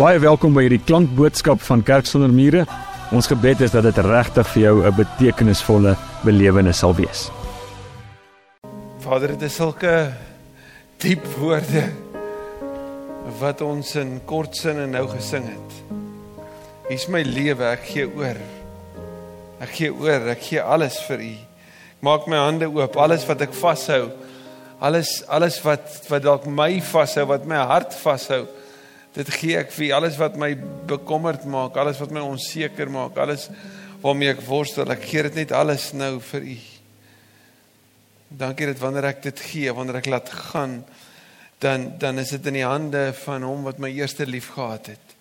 Baie welkom by hierdie klankboodskap van Kerk sonder mure. Ons gebed is dat dit regtig vir jou 'n betekenisvolle belewenis sal wees. Vader, dit is sulke diep woorde wat ons in kort sinne nou gesing het. Hier's my lewe, ek gee oor. Ek gee oor, ek gee alles vir U. Maak my hande oop, alles wat ek vashou. Alles alles wat wat dalk my vashou, wat my hart vashou. Dit gee ek vir alles wat my bekommerd maak, alles wat my onseker maak, alles waarmee ek worstel. Ek gee dit net alles nou vir U. Dankie dat wanneer ek dit gee, wanneer ek laat gaan, dan dan is dit in die hande van hom wat my eerste lief gehad het.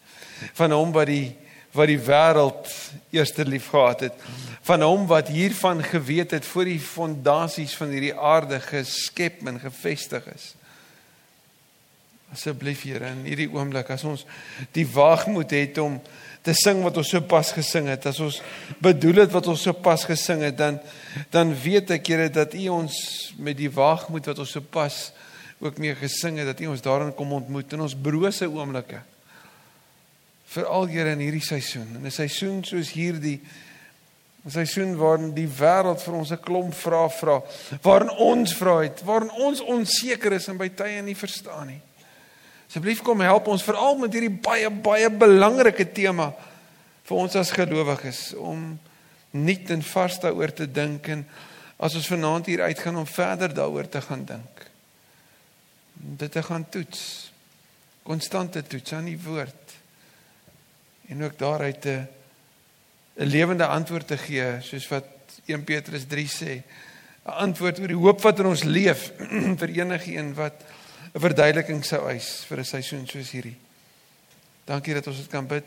Van hom wat die wat die wêreld eerste lief gehad het. Van hom wat hiervan geweet het voor die fondasies van hierdie aarde geskep en gevestig is. Asseblief Here in hierdie oomblik as ons die waagmoed het om te sing wat ons so pas gesing het, as ons bedoel het wat ons so pas gesing het, dan dan weet ek Here dat U ons met die waagmoed wat ons so pas ook mee gesing het, dat U ons daarin kom ontmoet in ons brose oomblikke. Veral Here in hierdie seisoen, in 'n seisoen soos hierdie 'n seisoen waarin die wêreld vir ons 'n klomp vrae vra, waarin ons vra het, waarin ons onseker is en by tye nie verstaan nie. Asseblief kom help ons veral met hierdie baie baie belangrike tema vir ons as gelowiges om nuut en vars daaroor te dink en as ons vanaand hier uitgaan om verder daaroor te gaan dink. Dit te gaan toets. Konstante toets aan die woord. En ook daaruit 'n 'n lewende antwoord te gee soos wat 1 Petrus 3 sê. 'n Antwoord oor die hoop wat in ons leef vir enigiemand wat 'n verduideliking sou eis vir 'n seisoen soos hierdie. Dankie dat ons dit kan bid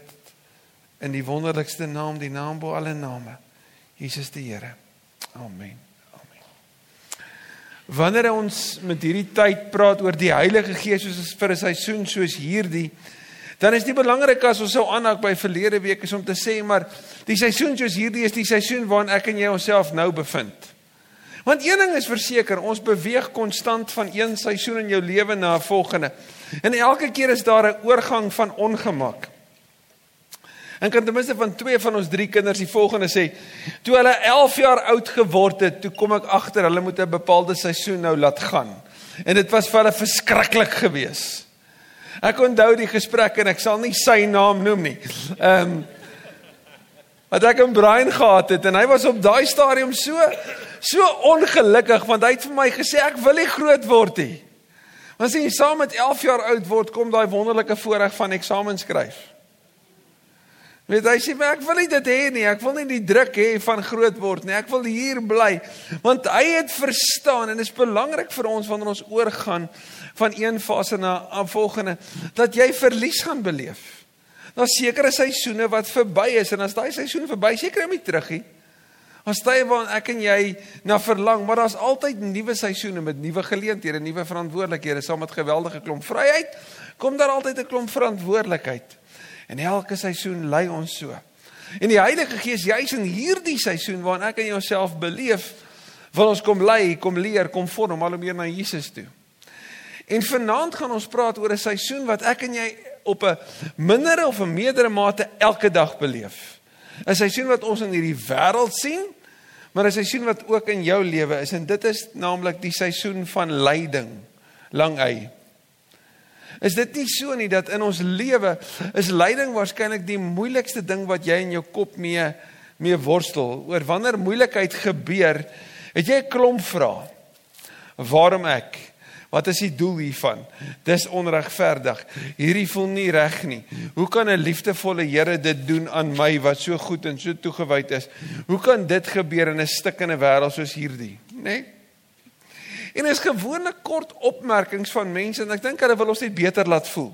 in die wonderlikste naam, die naam bo alle name. Jesus die Here. Amen. Amen. Wanneer ons met hierdie tyd praat oor die Heilige Gees soos vir 'n seisoen soos hierdie, dan is dit belangrik as ons sou aanhaak by verlede week is om te sê maar die seisoen soos hierdie is die seisoen waarin ek en jy onsself nou bevind. Want een ding is verseker, ons beweeg konstant van een seisoen in jou lewe na 'n volgende. En elke keer is daar 'n oorgang van ongemak. En kan ten minste van twee van ons drie kinders die volgende sê: "Toe hulle 11 jaar oud geword het, toe kom ek agter hulle moet 'n bepaalde seisoen nou laat gaan." En dit was vir hulle verskriklik geweest. Ek onthou die gesprek en ek sal nie sy naam noem nie. Ehm um, wat ek in Brian gehad het en hy was op daai stadium so so ongelukkig want hy het vir my gesê ek wil nie groot word nie. Want as jy saam met 11 jaar oud word, kom daai wonderlike voorreg van eksamen skryf. Weet hy sê ek wil nie dit hê nie. Ek wil nie die druk hê van groot word nie. Ek wil hier bly. Want hy het verstaan en dit is belangrik vir ons wanneer ons oorgaan van een fase na 'n volgende dat jy verlies gaan beleef. Daar's sekere seisoene wat verby is en as daai seisoen verby is, seker om nie terug nie. Ons tye waarin ek en jy na verlang, maar daar's altyd nuwe seisoene met nuwe geleenthede, nuwe verantwoordelikhede, saam met geweldige klomp vryheid, kom daar altyd 'n klomp verantwoordelikheid. En elke seisoen lei ons so. En die Heilige Gees juis in hierdie seisoen waarin ek en jy onsself beleef, wil ons kom lei, kom leer, kom vorm al hoe meer na Jesus toe. En vanaand gaan ons praat oor 'n seisoen wat ek en jy op 'n mindere of 'n meerdere mate elke dag beleef. 'n Seisoen wat ons in hierdie wêreld sien, maar 'n seisoen wat ook in jou lewe is en dit is naamlik die seisoen van lyding, lang hy. Is dit nie so nie dat in ons lewe is lyding waarskynlik die moeilikste ding wat jy in jou kop mee mee worstel oor wanneer moeilikheid gebeur, het jy 'n klomp vrae. Waarom ek? Wat is die doel hiervan? Dis onregverdig. Hierdie voel nie reg nie. Hoe kan 'n liefdevolle Here dit doen aan my wat so goed en so toegewyd is? Hoe kan dit gebeur in 'n stikkende wêreld soos hierdie, nê? Nee? En is gewoonlik kort opmerkings van mense en ek dink hulle wil ons net beter laat voel.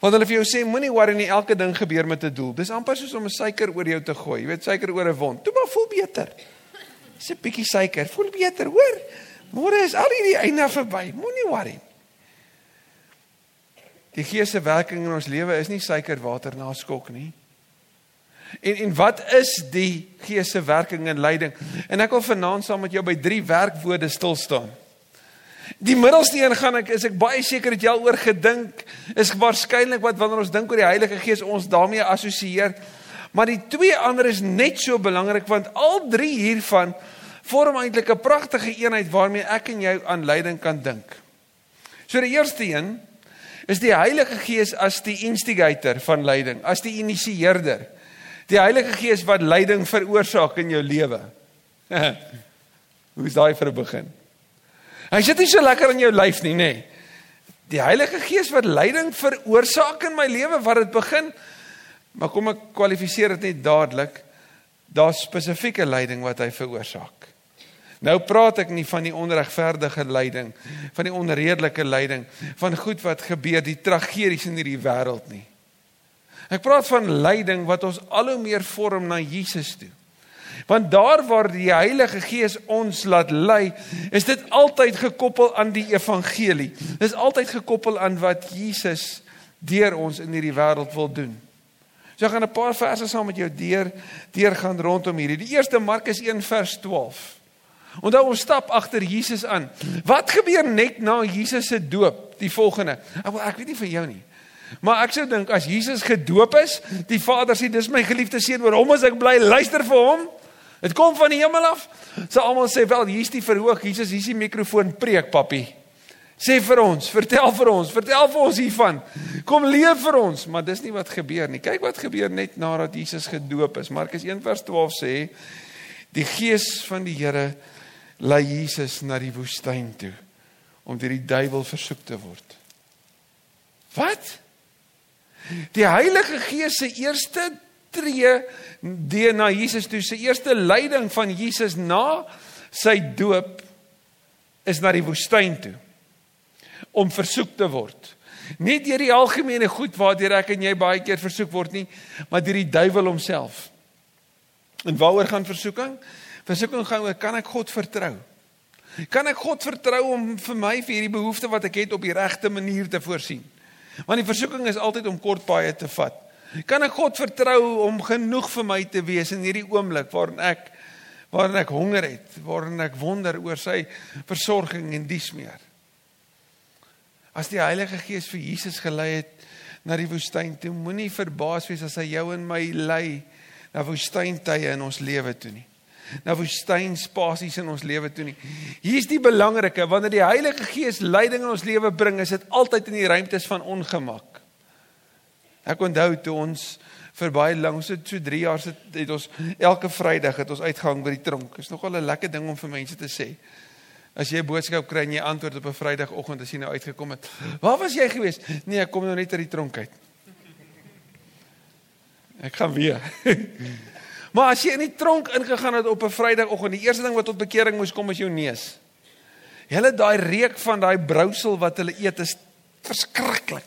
Want hulle vir jou sê moenie worry nie, elke ding gebeur met 'n doel. Dis amper soos om 'n suiker oor jou te gooi. Jy weet suiker oor 'n wond. Toe maar voel beter. Dis 'n bietjie suiker. Voel beter, hoor? Môre is al hierdie einde verby. Moenie worry. Die Gees se werking in ons lewe is nie suikerwater na skok nie. En en wat is die Gees se werking en leiding? En ek wil vanaand saam met jou by drie werkwoorde stil staan. Die middelste een gaan ek is ek baie seker dat jy al oor gedink is waarskynlik wat wanneer ons dink oor die Heilige Gees ons daarmee assosieer. Maar die twee ander is net so belangrik want al drie hiervan vorm eintlik 'n pragtige eenheid waarmee ek en jy aan leiding kan dink. So die eerste een is die Heilige Gees as die instigator van leiding, as die initieerder. Die Heilige Gees wat leiding veroorsaak in jou lewe. Hoe is daai vir 'n begin? Hy sit nie so lekker in jou lyf nie, nê. Die Heilige Gees wat leiding veroorsaak in my lewe waar dit begin. Maar kom ek kwalifiseer dit net dadelik. Daar's spesifieke leiding wat hy veroorsaak. Nou praat ek nie van die onregverdige lyding, van die onredelike lyding, van goed wat gebeur, die tragedies in hierdie wêreld nie. Ek praat van lyding wat ons al hoe meer vorm na Jesus toe. Want daar waar die Heilige Gees ons laat lei, is dit altyd gekoppel aan die evangelie. Dit is altyd gekoppel aan wat Jesus deur ons in hierdie wêreld wil doen. So ek gaan 'n paar verse saam met jou deur deur gaan rondom hierdie. Die eerste Markus 1 vers 12. Onthou ons stap agter Jesus aan. Wat gebeur net na Jesus se doop? Die volgende. Ek, weet nie vir jou nie. Maar ek sou dink as Jesus gedoop is, die Vader sê dis my geliefde seun, oor hom as ek bly, luister vir hom. Dit kom van die hemel af. So almal sê wel, hier's die verhoog. Jesus, hier's die mikrofoon preek, papi. Sê vir ons, vertel vir ons, vertel vir ons hiervan. Kom leef vir ons, maar dis nie wat gebeur nie. Kyk wat gebeur net nadat Jesus gedoop is. Markus 1:12 sê die Gees van die Here lei Jesus na die woestyn toe om deur die duiwel versoek te word. Wat? Die Heilige Gees se eerste tree deur na Jesus toe. Sy eerste lyding van Jesus na sy doop is na die woestyn toe om versoek te word. Nie deur die algemene goed waardeur ek en jy baie keer versoek word nie, maar deur die duiwel homself. En waaroor gaan versoeking? Versoeking gaan oor kan ek God vertrou? Kan ek God vertrou om vir my vir hierdie behoefte wat ek het op die regte manier te voorsien? Want die versoeking is altyd om kort paaie te vat. Kan ek God vertrou om genoeg vir my te wees in hierdie oomblik waarin ek waarin ek honger het, waarin ek wonder oor sy versorging en dies meer. As die Heilige Gees vir Jesus gelei het na die woestyn toe, moenie verbaas wees as hy jou en my lei na woestyntye in ons lewe toe nie. Na woestynspasies in ons lewe toe nie. Hier's die belangrike, wanneer die Heilige Gees leiding in ons lewe bring, is dit altyd in die ruimtes van ongemak. Ek onthou toe ons vir baie lank, so so 3 jaar sit het ons elke Vrydag het ons uitgehang by die tronk. Is nogal 'n lekker ding om vir mense te sê. As jy 'n boodskap kry en jy antwoord op 'n Vrydagoggend as jy nou uitgekom het. Waar was jy gewees? Nee, ek kom nou net uit die tronk uit. Ek gaan weer. maar as jy in die tronk ingegaan het op 'n Vrydagoggend, die eerste ding wat tot bekering moes kom is jou neus. Hulle daai reuk van daai brousel wat hulle eet is verskriklik.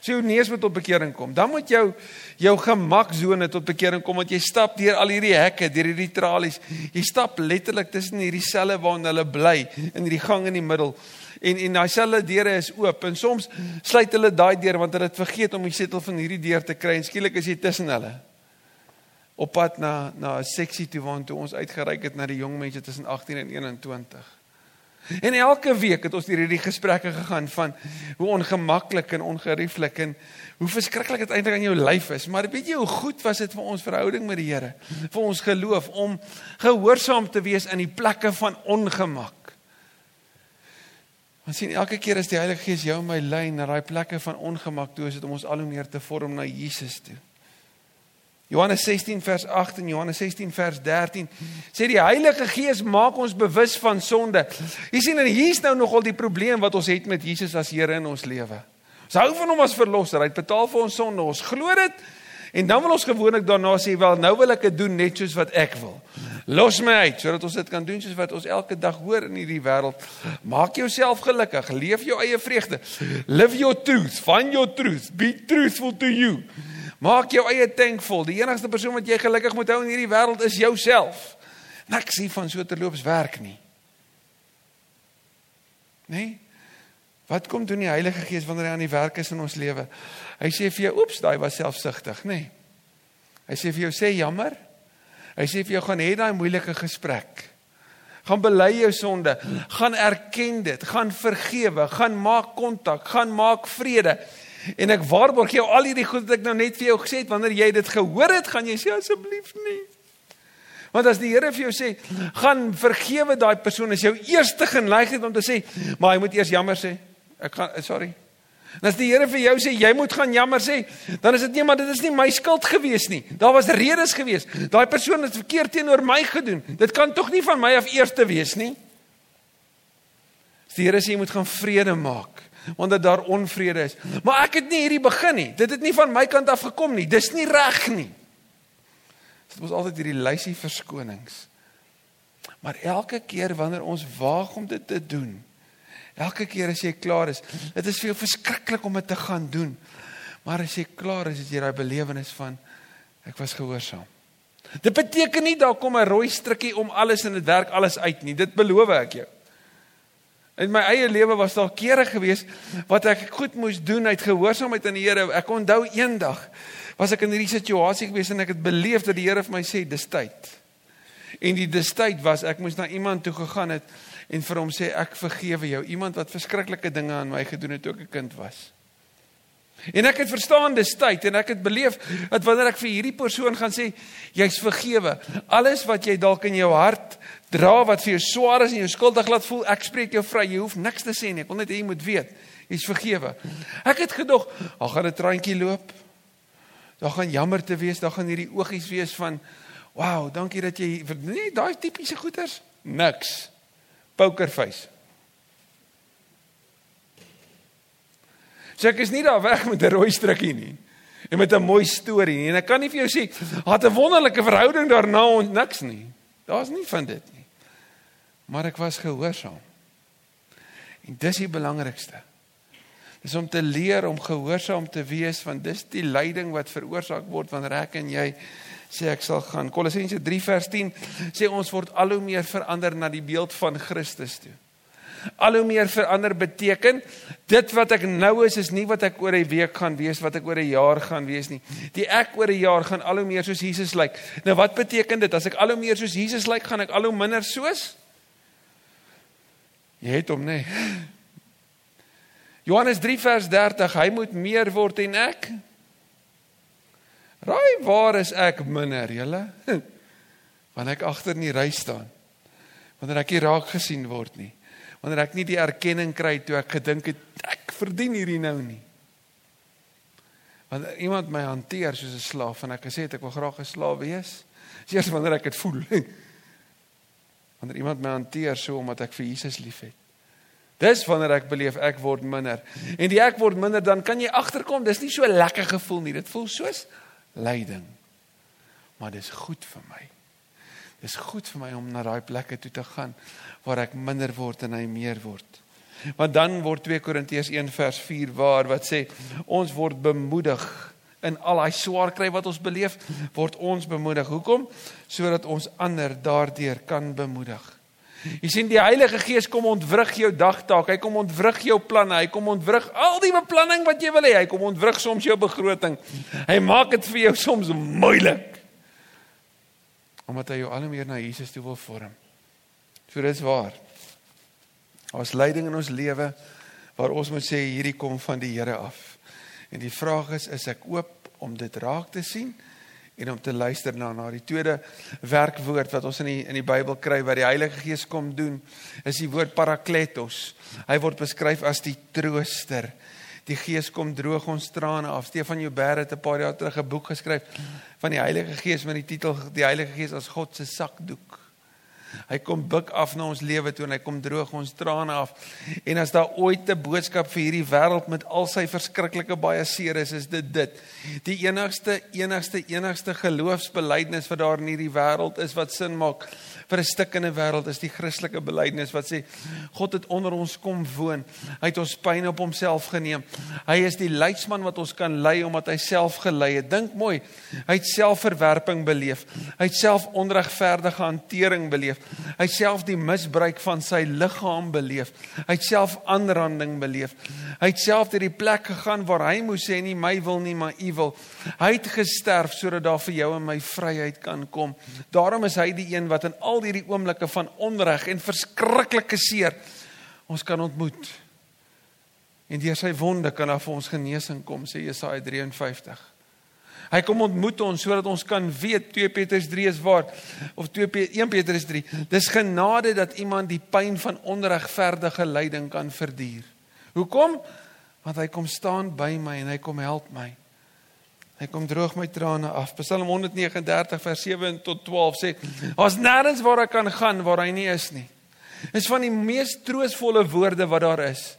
So jou neus moet tot bekering kom. Dan moet jou jou gemaksone tot bekering kom want jy stap deur al hierdie hekke, deur hierdie tralies. Jy stap letterlik tussen hierdie selle waarin hulle bly in hierdie gang in die middel. En en daai selle deure is oop en soms sluit hulle daai deur want hulle het vergeet om die setel van hierdie deur te kry en skielik is jy tussen hulle. Op pad na na 'n seksie toe waar toe ons uitgereik het na die jong mense tussen 18 en 21. En elke week het ons deur hierdie gesprekke gegaan van hoe ongemaklik en ongerieflik en hoe verskriklik dit eintlik aan jou lyf is. Maar weet jy hoe goed was dit vir ons verhouding met die Here? Vir ons geloof om gehoorsaam te wees in die plekke van ongemak. Ons sien elke keer as die Heilige Gees jou en my lei na daai plekke van ongemak toe is dit om ons al hoe meer te vorm na Jesus toe. Johannes 16 vers 8 en Johannes 16 vers 13 sê die Heilige Gees maak ons bewus van sonde. Jy sien en hier's nou nogal die probleem wat ons het met Jesus as Here in ons lewe. Ons hou van hom as verlosser. Hy het betaal vir ons sonde. Ons glo dit. En dan wil ons gewoonlik daarna sê wel nou wil ek dit doen net soos wat ek wil. Los my uit sodat ons dit kan doen soos wat ons elke dag hoor in hierdie wêreld. Maak jouself gelukkig. Leef jou eie vreugde. Live your truth. Find your truth. Be truthful to you. Maak jou eie tank vol. Die enigste persoon wat jy gelukkig moet hou in hierdie wêreld is jouself. Niks hier van so terloops werk nie. Nee? Wat kom doen die Heilige Gees wanneer hy aan die werk is in ons lewe? Hy sê vir jou, "Oeps, daai was selfsugtig," nê? Nee. Hy sê vir jou, "Sê jammer." Hy sê vir jou, "Gaan hê daai moeilike gesprek." Gaan bely jou sonde, gaan erken dit, gaan vergewe, gaan maak kontak, gaan maak vrede. En ek waarborg jou al hierdie goed wat ek nou net vir jou gesê het, wanneer jy dit gehoor het, gaan jy sê asseblief nie. Want as die Here vir jou sê, gaan vergewe daai persoon, is jou eerste geneigtheid om te sê, maar jy moet eers jammer sê. Ek gaan sorry. En as die Here vir jou sê jy moet gaan jammer sê, dan is dit nie maar dit is nie my skuld gewees nie. Daar was redes gewees. Daai persoon het verkeerd teenoor my gedoen. Dit kan tog nie van my af eers te wees nie. Die Here sê jy moet gaan vrede maak want dat daar onvrede is. Maar ek het nie hierdie begin nie. Dit het nie van my kant af gekom nie. Dis nie reg nie. Dit was altyd hierdie lysie verskonings. Maar elke keer wanneer ons waag om dit te doen, Elke keer as jy klaar is, dit is vir jou verskriklik om dit te gaan doen. Maar as jy klaar is, het jy daai belewenis van ek was gehoorsaam. Dit beteken nie daar kom 'n rooi strikkie om alles en dit werk alles uit nie. Dit beloof ek jou. In my eie lewe was daar kere gewees wat ek goed moes doen uit gehoorsaamheid aan die Here. Ek onthou eendag was ek in hierdie situasie gewees en ek het beleef dat die Here vir my sê dis tyd. En die dis tyd was ek moes na iemand toe gegaan het en vir hom sê ek vergewe jou iemand wat verskriklike dinge aan my gedoen het toe ek 'n kind was. En ek het verstaan dis tyd en ek het beleef dat wanneer ek vir hierdie persoon gaan sê jy's vergewe, alles wat jy dalk in jou hart dra wat vir jou swaar is en jou skuldig laat voel, ek spreek jou vry, jy hoef niks te sê nie. Ek wil net hê jy moet weet, jy's vergewe. Ek het gedog, ag gaan 'n traantjie loop. Daar gaan jammer te wees, daar gaan hierdie oogies wees van wow, dankie dat jy nee, daai tipiese goeters, niks pokerface. So ek is nie daar weg met 'n rooi strikkie nie en met 'n mooi storie nie. En ek kan nie vir jou sê, "Hat 'n wonderlike verhouding daarna en niks nie." Daar's nie van dit nie. Maar ek was gehoorsaam. En dis die belangrikste. Dis om te leer om gehoorsaam te wees want dis die lyding wat veroorsaak word wanneer ek en jy sê ek sal gaan. Kolossense 3 vers 10 sê ons word al hoe meer verander na die beeld van Christus toe. Al hoe meer verander beteken dit wat ek nou is is nie wat ek oor 'n week gaan wees, wat ek oor 'n jaar gaan wees nie. Die ek oor 'n jaar gaan al hoe meer soos Jesus lyk. Nou wat beteken dit as ek al hoe meer soos Jesus lyk, gaan ek al hoe minder soos Jy het hom nê. Nee. Johannes 3 vers 30, hy moet meer word en ek Raai waar is ek minder, julle? Wanneer ek agter in die ry staan. Wanneer ek nie raak gesien word nie. Wanneer ek nie die erkenning kry toe ek gedink het ek verdien hierdie nou nie. Wanneer iemand my hanteer soos 'n slaaf en ek gesê het ek wil graag 'n slaaf wees, is eers wanneer ek dit voel. Wanneer iemand my hanteer so omdat ek vir Jesus liefhet. Dis wanneer ek beleef ek word minder. En die ek word minder dan kan jy agterkom, dis nie so lekker gevoel nie. Dit voel soos lyding. Maar dis goed vir my. Dis goed vir my om na daai plekke toe te gaan waar ek minder word en hy meer word. Want dan word 2 Korintiërs 1 vers 4 waar wat sê ons word bemoedig in al daai swaar kry wat ons beleef, word ons bemoedig. Hoekom? Sodat ons ander daardeur kan bemoedig. Jy sien die Heilige Gees kom ontwrig jou dagtaak. Hy kom ontwrig jou planne. Hy kom ontwrig al die beplanning wat jy wil hê. Hy kom ontwrig soms jou begroting. Hy maak dit vir jou soms moeilik. Omdat hy jou al meer na Jesus toe wil vorm. So dis waar. Ons lyding in ons lewe waar ons moet sê hierdie kom van die Here af. En die vraag is is ek oop om dit raak te sien? en om te luister na na die tweede werkwoord wat ons in die in die Bybel kry wat die Heilige Gees kom doen is die woord parakletos. Hy word beskryf as die trooster. Die Gees kom droog ons trane af. Stefan Joubert het 'n paar jaar terug 'n boek geskryf van die Heilige Gees met die titel Die Heilige Gees as God se sakdoek. Hy kom buk af na ons lewe toe en hy kom droog ons trane af. En as daar ooit 'n boodskap vir hierdie wêreld met al sy verskriklike baie seer is, is dit dit. Die enigste enigste enigste geloofsbelijdenis wat daar in hierdie wêreld is wat sin maak vir 'n stikkende wêreld is die Christelike belydenis wat sê God het onder ons kom woon. Hy het ons pyn op homself geneem. Hy is die leidsman wat ons kan lei omdat hy self gelei het. Dink mooi. Hy het selfverwerping beleef. Hy het self onregverdige hantering beleef. Beleef. Hy self die misbruik van sy liggaam beleef. Hy het self aanranding beleef. Hy het self deur die plek gegaan waar hy moes sê nie my wil nie, maar u wil. Hy het gesterf sodat daar vir jou en my vryheid kan kom. Daarom is hy die een wat in al hierdie oomblikke van onreg en verskriklike seer ons kan ontmoet. En deur sy wonde kan daar vir ons genesing kom, sê Jesaja 53. Hy kom ontmoet ons sodat ons kan weet 2 Petrus 3 is waar of 2 1 Petrus 3. Dis genade dat iemand die pyn van onregverdige lyding kan verduur. Hoekom? Want hy kom staan by my en hy kom help my. Hy kom droog my trane af. Psalm 139 vers 7 tot 12 sê: "Daar's nêrens waar ek kan gaan waar hy nie is nie." Dis van die mees troostvolle woorde wat daar is.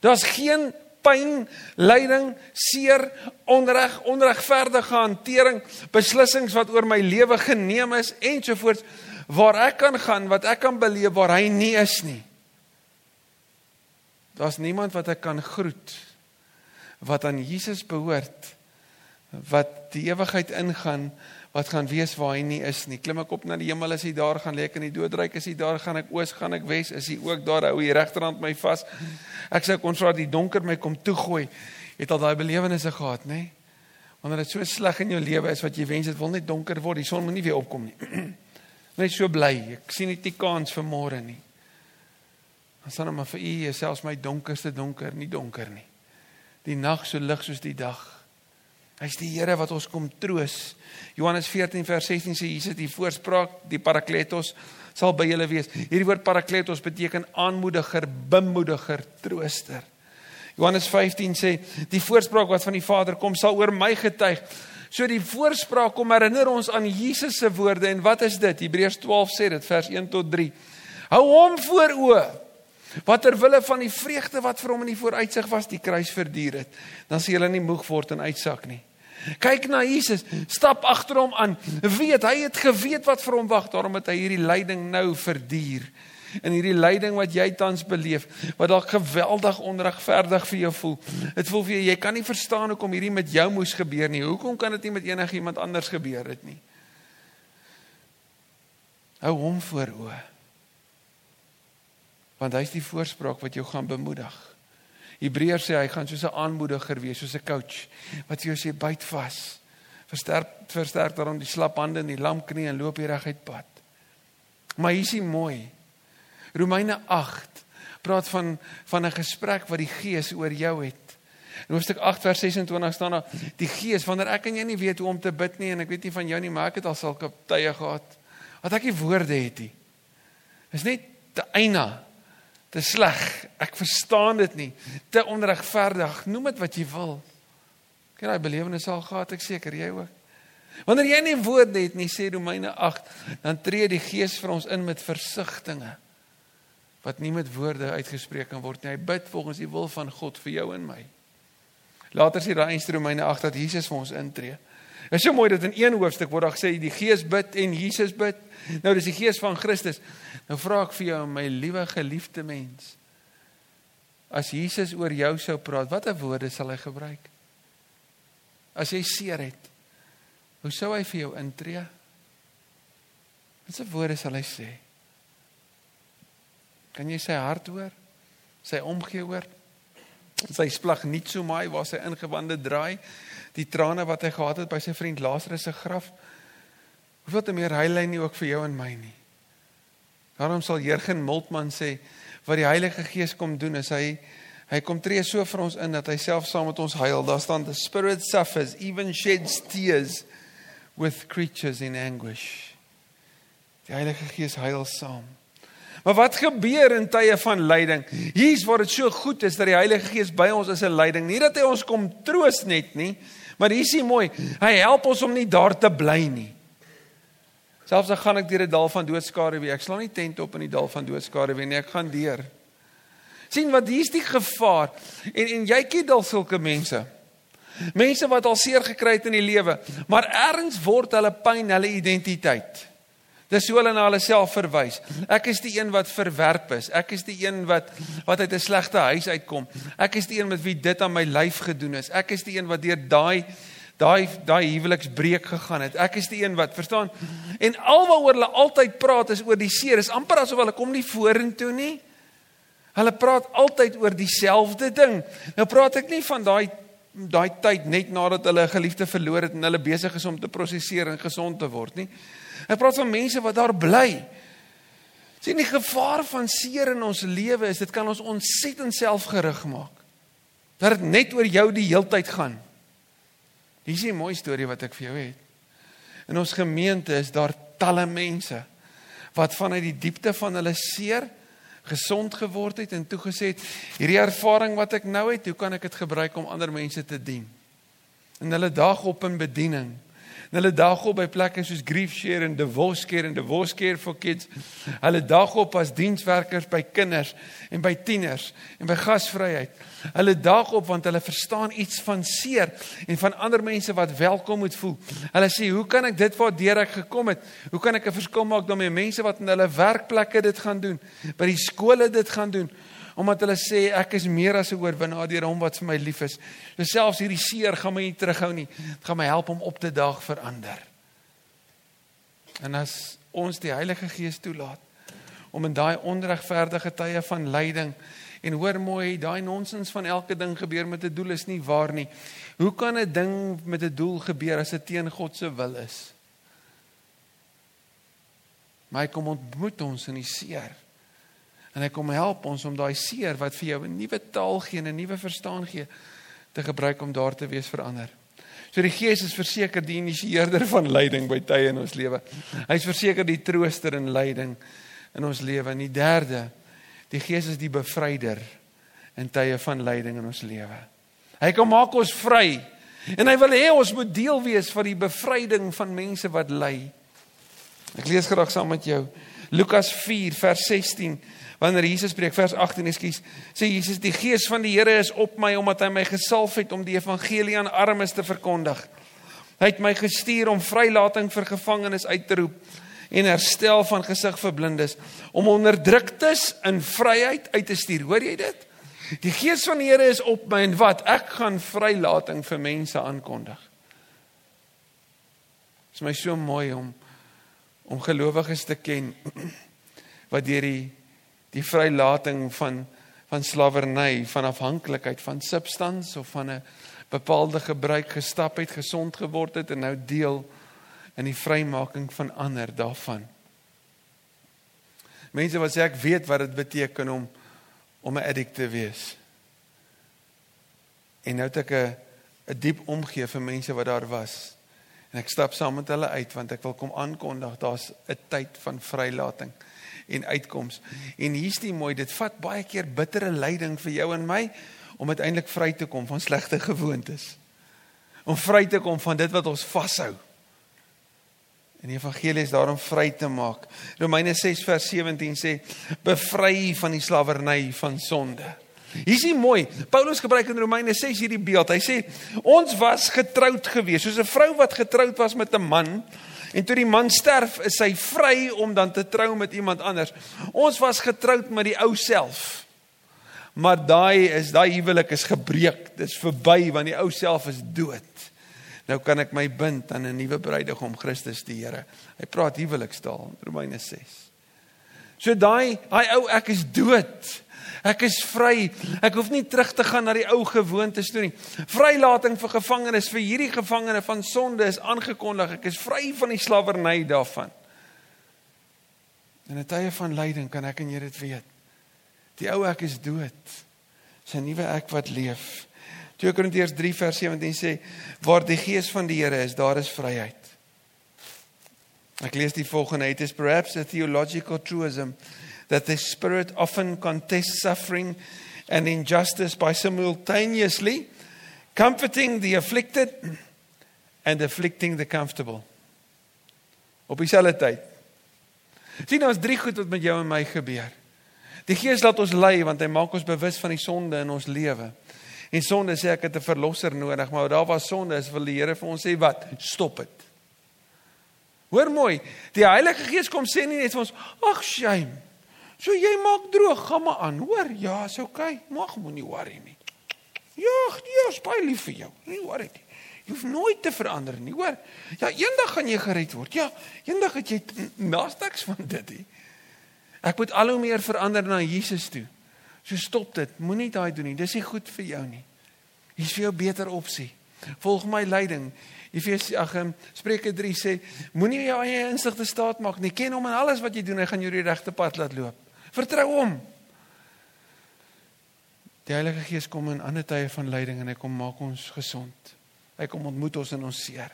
Daar's geen pyn, lyding, seer, onreg, onregverdige hantering, beslissings wat oor my lewe geneem is ensovoorts waar ek kan gaan, wat ek kan beleef waar hy nie is nie. Daar's niemand wat ek kan groet wat aan Jesus behoort wat die ewigheid ingaan wat gaan wees waar hy nie is nie. Klim ek op na die hemel, is hy daar, gaan lê ek in die doodryk, is hy daar, gaan ek oos, gaan ek wes, is hy ook daar, hou hy regterhand my vas. Ek sê kon vra die donker my kom toegooi. Het al daai belewennisse gehad, nê? Wanneer dit so sleg in jou lewe is wat jy wens dit wil net donker word, die son moet nie weer opkom nie. Net so bly. Ek sien nie die kans vir môre nie. Dan staan maar vir u, selfs my donkerste donker, nie donker nie. Die nag so lig soos die dag. Hy's die Here wat ons kom troos. Johannes 14 vers 16 sê Jesus die voorspraak, die Parakletos sal by julle wees. Hierdie woord Parakletos beteken aanmoediger, bemoediger, trooster. Johannes 15 sê die voorspraak wat van die Vader kom sal oor my getuig. So die voorspraak kom herinner ons aan Jesus se woorde en wat is dit? Hebreërs 12 sê dit vers 1 tot 3. Hou hom voor oë wat ter wille van die vreugde wat vir hom in die vooruitsig was die kruis verduur het. Dan sien hulle nie moeg word en uitsak nie. Kyk na Jesus, stap agter hom aan. Weet, hy het geweet wat vir hom wag, daarom het hy hierdie lyding nou verduur. En hierdie lyding wat jy tans beleef, wat dalk geweldig onregverdig vir jou voel. Dit voel vir jou jy kan nie verstaan hoekom hierdie met jou moes gebeur nie. Hoekom kan dit nie met enigiemand anders gebeur het nie? Hou hom voor oë. Want hy's die voorspraak wat jou gaan bemoedig. Hebreërs sê hy gaan soos 'n aanmoediger wees, soos 'n coach wat jou sê byt vas. Versterk versterk daarom die slap hande en die lam knie en loop die reguit pad. Maar hier is hy mooi. Romeine 8 praat van van 'n gesprek wat die Gees oor jou het. In Hoofstuk 8 vers 26 staan daar die Gees wanneer ek en jy nie weet hoe om te bid nie en ek weet nie van jou nie maar ek het al sulke tye gehad wat ek nie woorde het nie. Is net te eina te sleg. Ek verstaan dit nie. Te onregverdig. Noem dit wat jy wil. Kyk daai belewenis al gehad ek seker jy ook. Wanneer jy nie woorde het nie, sê Romeine 8, dan tree die Gees vir ons in met versigtings wat nie met woorde uitgespreek kan word nie. Hy bid volgens die wil van God vir jou en my. Later sê daai in Romeine 8 dat Jesus vir ons intree. Dit is so mooi dat in een hoofstuk word daar gesê die Gees bid en Jesus bid. Nou dis die Gees van Christus. Nou vra ek vir jou my liewe geliefde mens. As Jesus oor jou sou praat, watter woorde sal hy gebruik? As jy seer het, hoe sou hy vir jou intree? Watse woorde sal hy sê? Kan jy sy hart hoor? Sy omgee hoor? Sy splag nie so maai waar sy ingewande draai, die trane wat hy gehad het by sy vriend Lazarus se graf. Hoeveel te meer hy nie ook vir jou en my nie. Daarom sal Jurgen Moltmann sê wat die Heilige Gees kom doen is hy hy kom tree so vir ons in dat hy self saam met ons huil. Daar staan the spirit suffers even sheds tears with creatures in anguish. Die Heilige Gees huil saam. Maar wat gebeur in tye van lyding? Hier's waar dit so goed is dat die Heilige Gees by ons is in lyding. Nie dat hy ons kom troos net nie, maar hier is hy mooi. Hy help ons om nie daar te bly nie. Selfs al gaan ek deur 'n dal van doodskare wie, ek slaan nie tent op in die dal van doodskare wie nie, ek gaan deur. sien wat hier's die gevaar. En en jy ken dalk sulke mense. Mense wat al seer gekry het in die lewe, maar ergens word hulle pyn hulle identiteit. Dis hoe hulle na hulle self verwys. Ek is die een wat verwerp is. Ek is die een wat wat uit 'n slegte huis uitkom. Ek is die een met wie dit aan my lyf gedoen is. Ek is die een wat deur daai daai daai huweliksbreek gegaan het. Ek is die een wat, verstaan? En alwaaroor hulle altyd praat is oor die seer. Is amper asof hulle kom nie vorentoe nie. Hulle praat altyd oor dieselfde ding. Nou praat ek nie van daai daai tyd net nadat hulle 'n geliefde verloor het en hulle besig is om te prosesseer en gesond te word nie. Ek praat van mense wat daar bly. Sien die gevaar van seer in ons lewe is dit kan ons ontsettend selfgerig maak. Dat dit net oor jou die heeltyd gaan. Hier is 'n mooi storie wat ek vir jou het. In ons gemeente is daar talle mense wat vanuit die diepte van hulle seer gesond geword het en toegesê het hierdie ervaring wat ek nou het, hoe kan ek dit gebruik om ander mense te dien? En hulle daag op in bediening. En hulle daag op by plekke soos Grief Share en Divorce Care en Divorce Care for Kids. Hulle daag op as dienswerkers by kinders en by tieners en by gasvryheid. Hulle daag op want hulle verstaan iets van seer en van ander mense wat welkom moet voel. Hulle sê, "Hoe kan ek dit waardeur ek gekom het? Hoe kan ek 'n verskil maak daarmee mense wat in hulle werkplekke dit gaan doen, by die skole dit gaan doen?" Omdat hulle sê ek is meer as 'n oorwinnaar deur hom wat vir my lief is. So selfs hierdie seer gaan my nie terughou nie. Dit gaan my help om op te daag vir ander. En as ons die Heilige Gees toelaat om in daai onregverdige tye van lyding en hoor mooi, daai nonsens van elke ding gebeur met 'n doel is nie waar nie. Hoe kan 'n ding met 'n doel gebeur as dit teen God se wil is? Hy kom ontmoet ons in die seer. En hy kom help ons om daai seer wat vir jou 'n nuwe taal gee en 'n nuwe verstaan gee te gebruik om daar te wees vir ander. So die Gees is verseker die initieerder van lyding by tye in ons lewe. Hy's verseker die trooster in lyding in ons lewe. En die derde, die Gees is die bevryder in tye van lyding in ons lewe. Hy kom maak ons vry. En hy wil hê ons moet deel wees van die bevryding van mense wat ly. Ek lees graag saam met jou Lukas 4 vers 16 wanneer Jesus spreek vers 18 ekskuus sê Jesus die gees van die Here is op my omdat hy my gesalf het om die evangelie aan armes te verkondig. Hy het my gestuur om vrylating vir gevangenes uit te roep en herstel van gesig vir blindes om onderdruktes in vryheid uit te stuur. Hoor jy dit? Die gees van die Here is op my en wat? Ek gaan vrylating vir mense aankondig. Dit is my so mooi om om gelowiges te ken wat deur die die vrylating van van slawerny, van afhanklikheid van substans of van 'n bepaalde gebruik gestap het, gesond geword het en nou deel in die vrymaking van ander daarvan. Mense wat sê ek weet wat dit beteken om om 'n addict te wees. En nou het ek 'n 'n diep omgee vir mense wat daar was. En ek stap saam met hulle uit want ek wil kom aankondig daar's 'n tyd van vrylating en uitkoms. En hier's die mooi, dit vat baie keer bittere lyding vir jou en my om uiteindelik vry te kom van slegte gewoontes. Om vry te kom van dit wat ons vashou. En die evangelie is daarom vry te maak. Romeine 6 vers 17 sê bevry van die slawerny van sonde. Hier's die mooi. Paulus gebruik in Romeine 6 hierdie beeld. Hy sê ons was getroud gewees, soos 'n vrou wat getroud was met 'n man En toe die man sterf, is hy vry om dan te trou met iemand anders. Ons was getroud met die ou self. Maar daai is daai huwelik is gebreek. Dis verby want die ou self is dood. Nou kan ek my bind aan 'n nuwe bruidegom Christus die Here. Hy praat huwelikstaal Romeine 6. So daai daai ou ek is dood. Ek is vry. Ek hoef nie terug te gaan na die ou gewoontes toe nie. Vrylating vir gevangenes vir hierdie gevangene van sonde is aangekondig. Ek is vry van die slawerny daarvan. In 'n tye van lyding kan ek en jy dit weet. Die ou ek is dood. Dis 'n nuwe ek wat leef. 2 Korintiërs 3 vers 17 sê waar die gees van die Here is, daar is vryheid. Ek lees die volgende, it is perhaps a theological truism that the Spirit often contests suffering and injustice by simultaneously comforting the afflicted and afflicting the comfortable. Op dieselfde tyd. Sien ons drie goed wat met jou en my gebeur. Die Gees laat ons lei want hy maak ons bewus van die sonde in ons lewe. En sonde sê ek het 'n verlosser nodig, maar daar waar sonde is, wil die Here vir ons sê wat? Stop dit. Hoor mooi, die Heilige Gees kom sê nie net vir ons, ag shame. So jy maak droog, gaan maar aan. Hoor, ja, is oukei. Okay. Mag moenie worry nie. Ja, nee, is baie lief vir jou. Nie worry nie. Jy hoef nooit te verander nie, hoor. Ja, eendag gaan jy gered word. Ja, eendag het jy naastaks van dit. He. Ek moet al hoe meer verander na Jesus toe. So stop dit. Moenie daai doen nie. Dis nie goed vir jou nie. Hier's vir jou beter opsie. Volg my leiding. Efesië ag um, Spreuke 3 sê moenie jou eie insig te staat maak nie. Ken hom in alles wat jy doen. Hy gaan jou die regte pad laat loop. Vertrou hom. Die Heilige Gees kom in ander tye van lyding en hy kom maak ons gesond. Hy kom ontmoet ons in ons seer.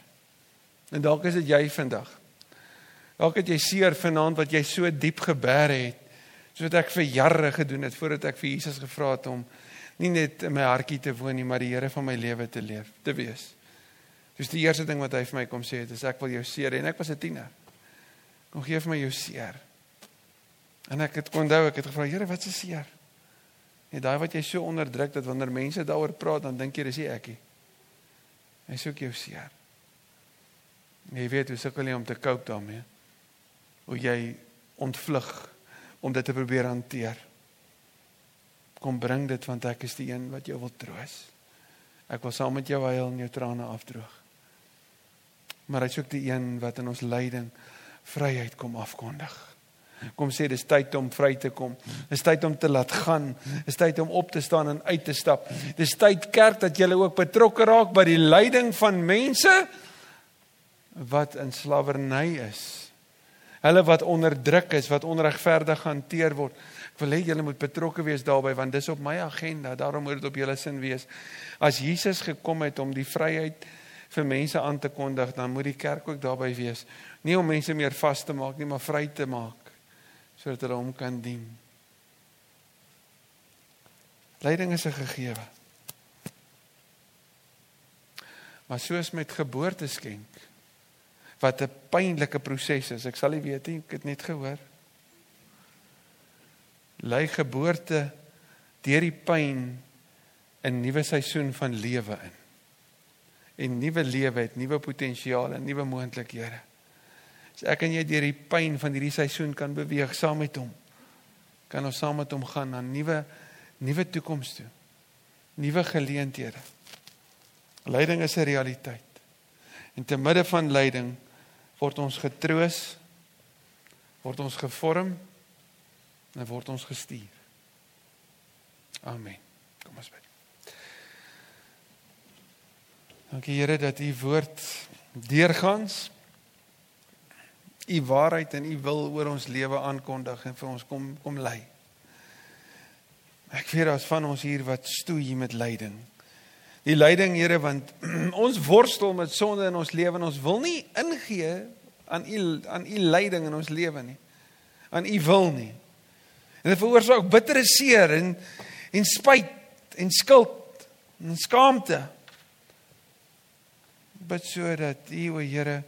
En dalk is dit jy vandag. Dalk het jy seer vanaand wat jy so diep gebeer het. Soos ek vir jare gedoen het voordat ek vir Jesus gevra het om nie net in my hartjie te woon nie, maar die Here van my lewe te leef, te wees. Dis die eerste ding wat hy vir my kom sê het, is ek wil jou seer en ek was 'n tiener. Kom gee vir my jou seer. En ek het onthou ek het gevra, Here, wat is seer? Net daai wat jy so onderdruk dat wanneer mense daaroor praat, dan dink jy dis ek. Hy soek jou seer. Jy weet hoe sukkel jy om te cope daarmee. Hoe jy ontvlug om dit te probeer hanteer. Kom bring dit want ek is die een wat jou wil troos. Ek wil saam met jou huil en jou trane afdroog. Maar hy's ook die een wat in ons lyding vryheid kom afkondig. Kom sê dis tyd om vry te kom. Dis tyd om te laat gaan. Dis tyd om op te staan en uit te stap. Dis tyd kerk dat julle ook betrokke raak by die lyding van mense wat in slawerny is. Hulle wat onderdruk is, wat onregverdig hanteer word. Ek wil hê julle moet betrokke wees daarbey want dis op my agenda. Daarom moet dit op julle sin wees. As Jesus gekom het om die vryheid vir mense aan te kondig, dan moet die kerk ook daarbey wees. Nie om mense meer vas te maak nie, maar vry te maak sodat hulle hom kan dien. Leiding is 'n gegewe. Maar soos met geboorteskenk wat 'n pynlike proses is. Ek sal nie weet nie, ek het net gehoor. Lei geboorte deur die pyn 'n nuwe seisoen van lewe in. En nuwe lewe het nuwe potensiaal en nuwe moontlikhede. As ek en jy deur die pyn van hierdie seisoen kan beweeg saam met hom, kan ons saam met hom gaan na nuwe nuwe toekoms toe. Nuwe geleenthede. Lyding is 'n realiteit. En te midde van lyding word ons getroos, word ons gevorm en word ons gestuur. Amen. Kom ons bid. Dankie Here dat u woord deurgangs u waarheid en u wil oor ons lewe aankondig en vir ons kom kom lei. Ek weet daar's van ons hier wat stoei met lyding. Die lyding, Here, want ons worstel met sonde in ons lewe en ons wil nie ingee aan u aan u lyding in ons lewe nie. Aan u wil nie. En dit veroorsaak bittere seer en en spyt en skuld en skaamte. Bid sodat u, o Here,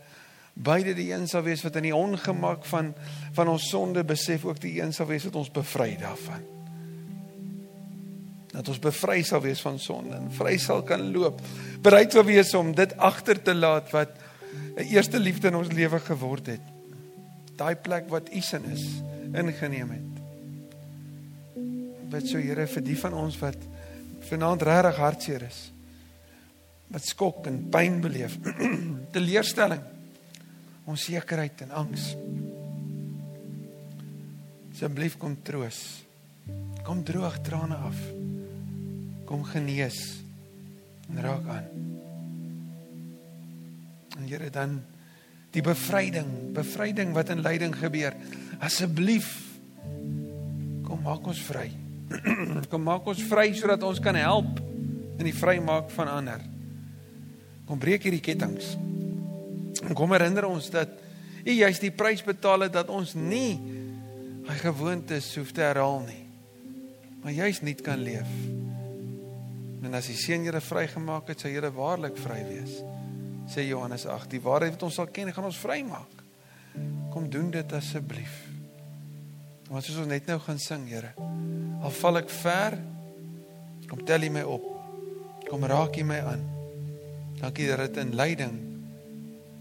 beide die een sal wees wat in die ongemak van van ons sonde besef ook die een sal wees wat ons bevry daarvan. Dat ons bevry sal wees van sonde en vry sal kan loop. Bereid sal wees om dit agter te laat wat 'n eerste liefde in ons lewe geword het. Daai plek wat U sin is ingeneem het. Wat so Here vir die van ons wat vanaand regtig hartseer is. Wat skok en pyn beleef. Teleurstelling onsekerheid en angs. Asseblief kom troos. Kom droog trane af. Kom genees en raak aan. En Here dan die bevryding, bevryding wat in lyding gebeur. Asseblief kom maak ons vry. kom maak ons vry sodat ons kan help in die vrymaak van ander. Kom breek hierdie kettinge. En kom herinner ons dat U juist die prys betaal het dat ons nie hy gewoontes hoef te herhaal nie. Maar juist nie kan leef. En as die seun Here vrygemaak het, sal Here waarlik vry wees. Sê Johannes 8, die waarheid wat ons sal ken, gaan ons vrymaak. Kom doen dit asseblief. Want soos ons net nou gaan sing, Here, al val ek ver, kom tel U my op. Kom raak U my aan. Dankie dat dit in lyding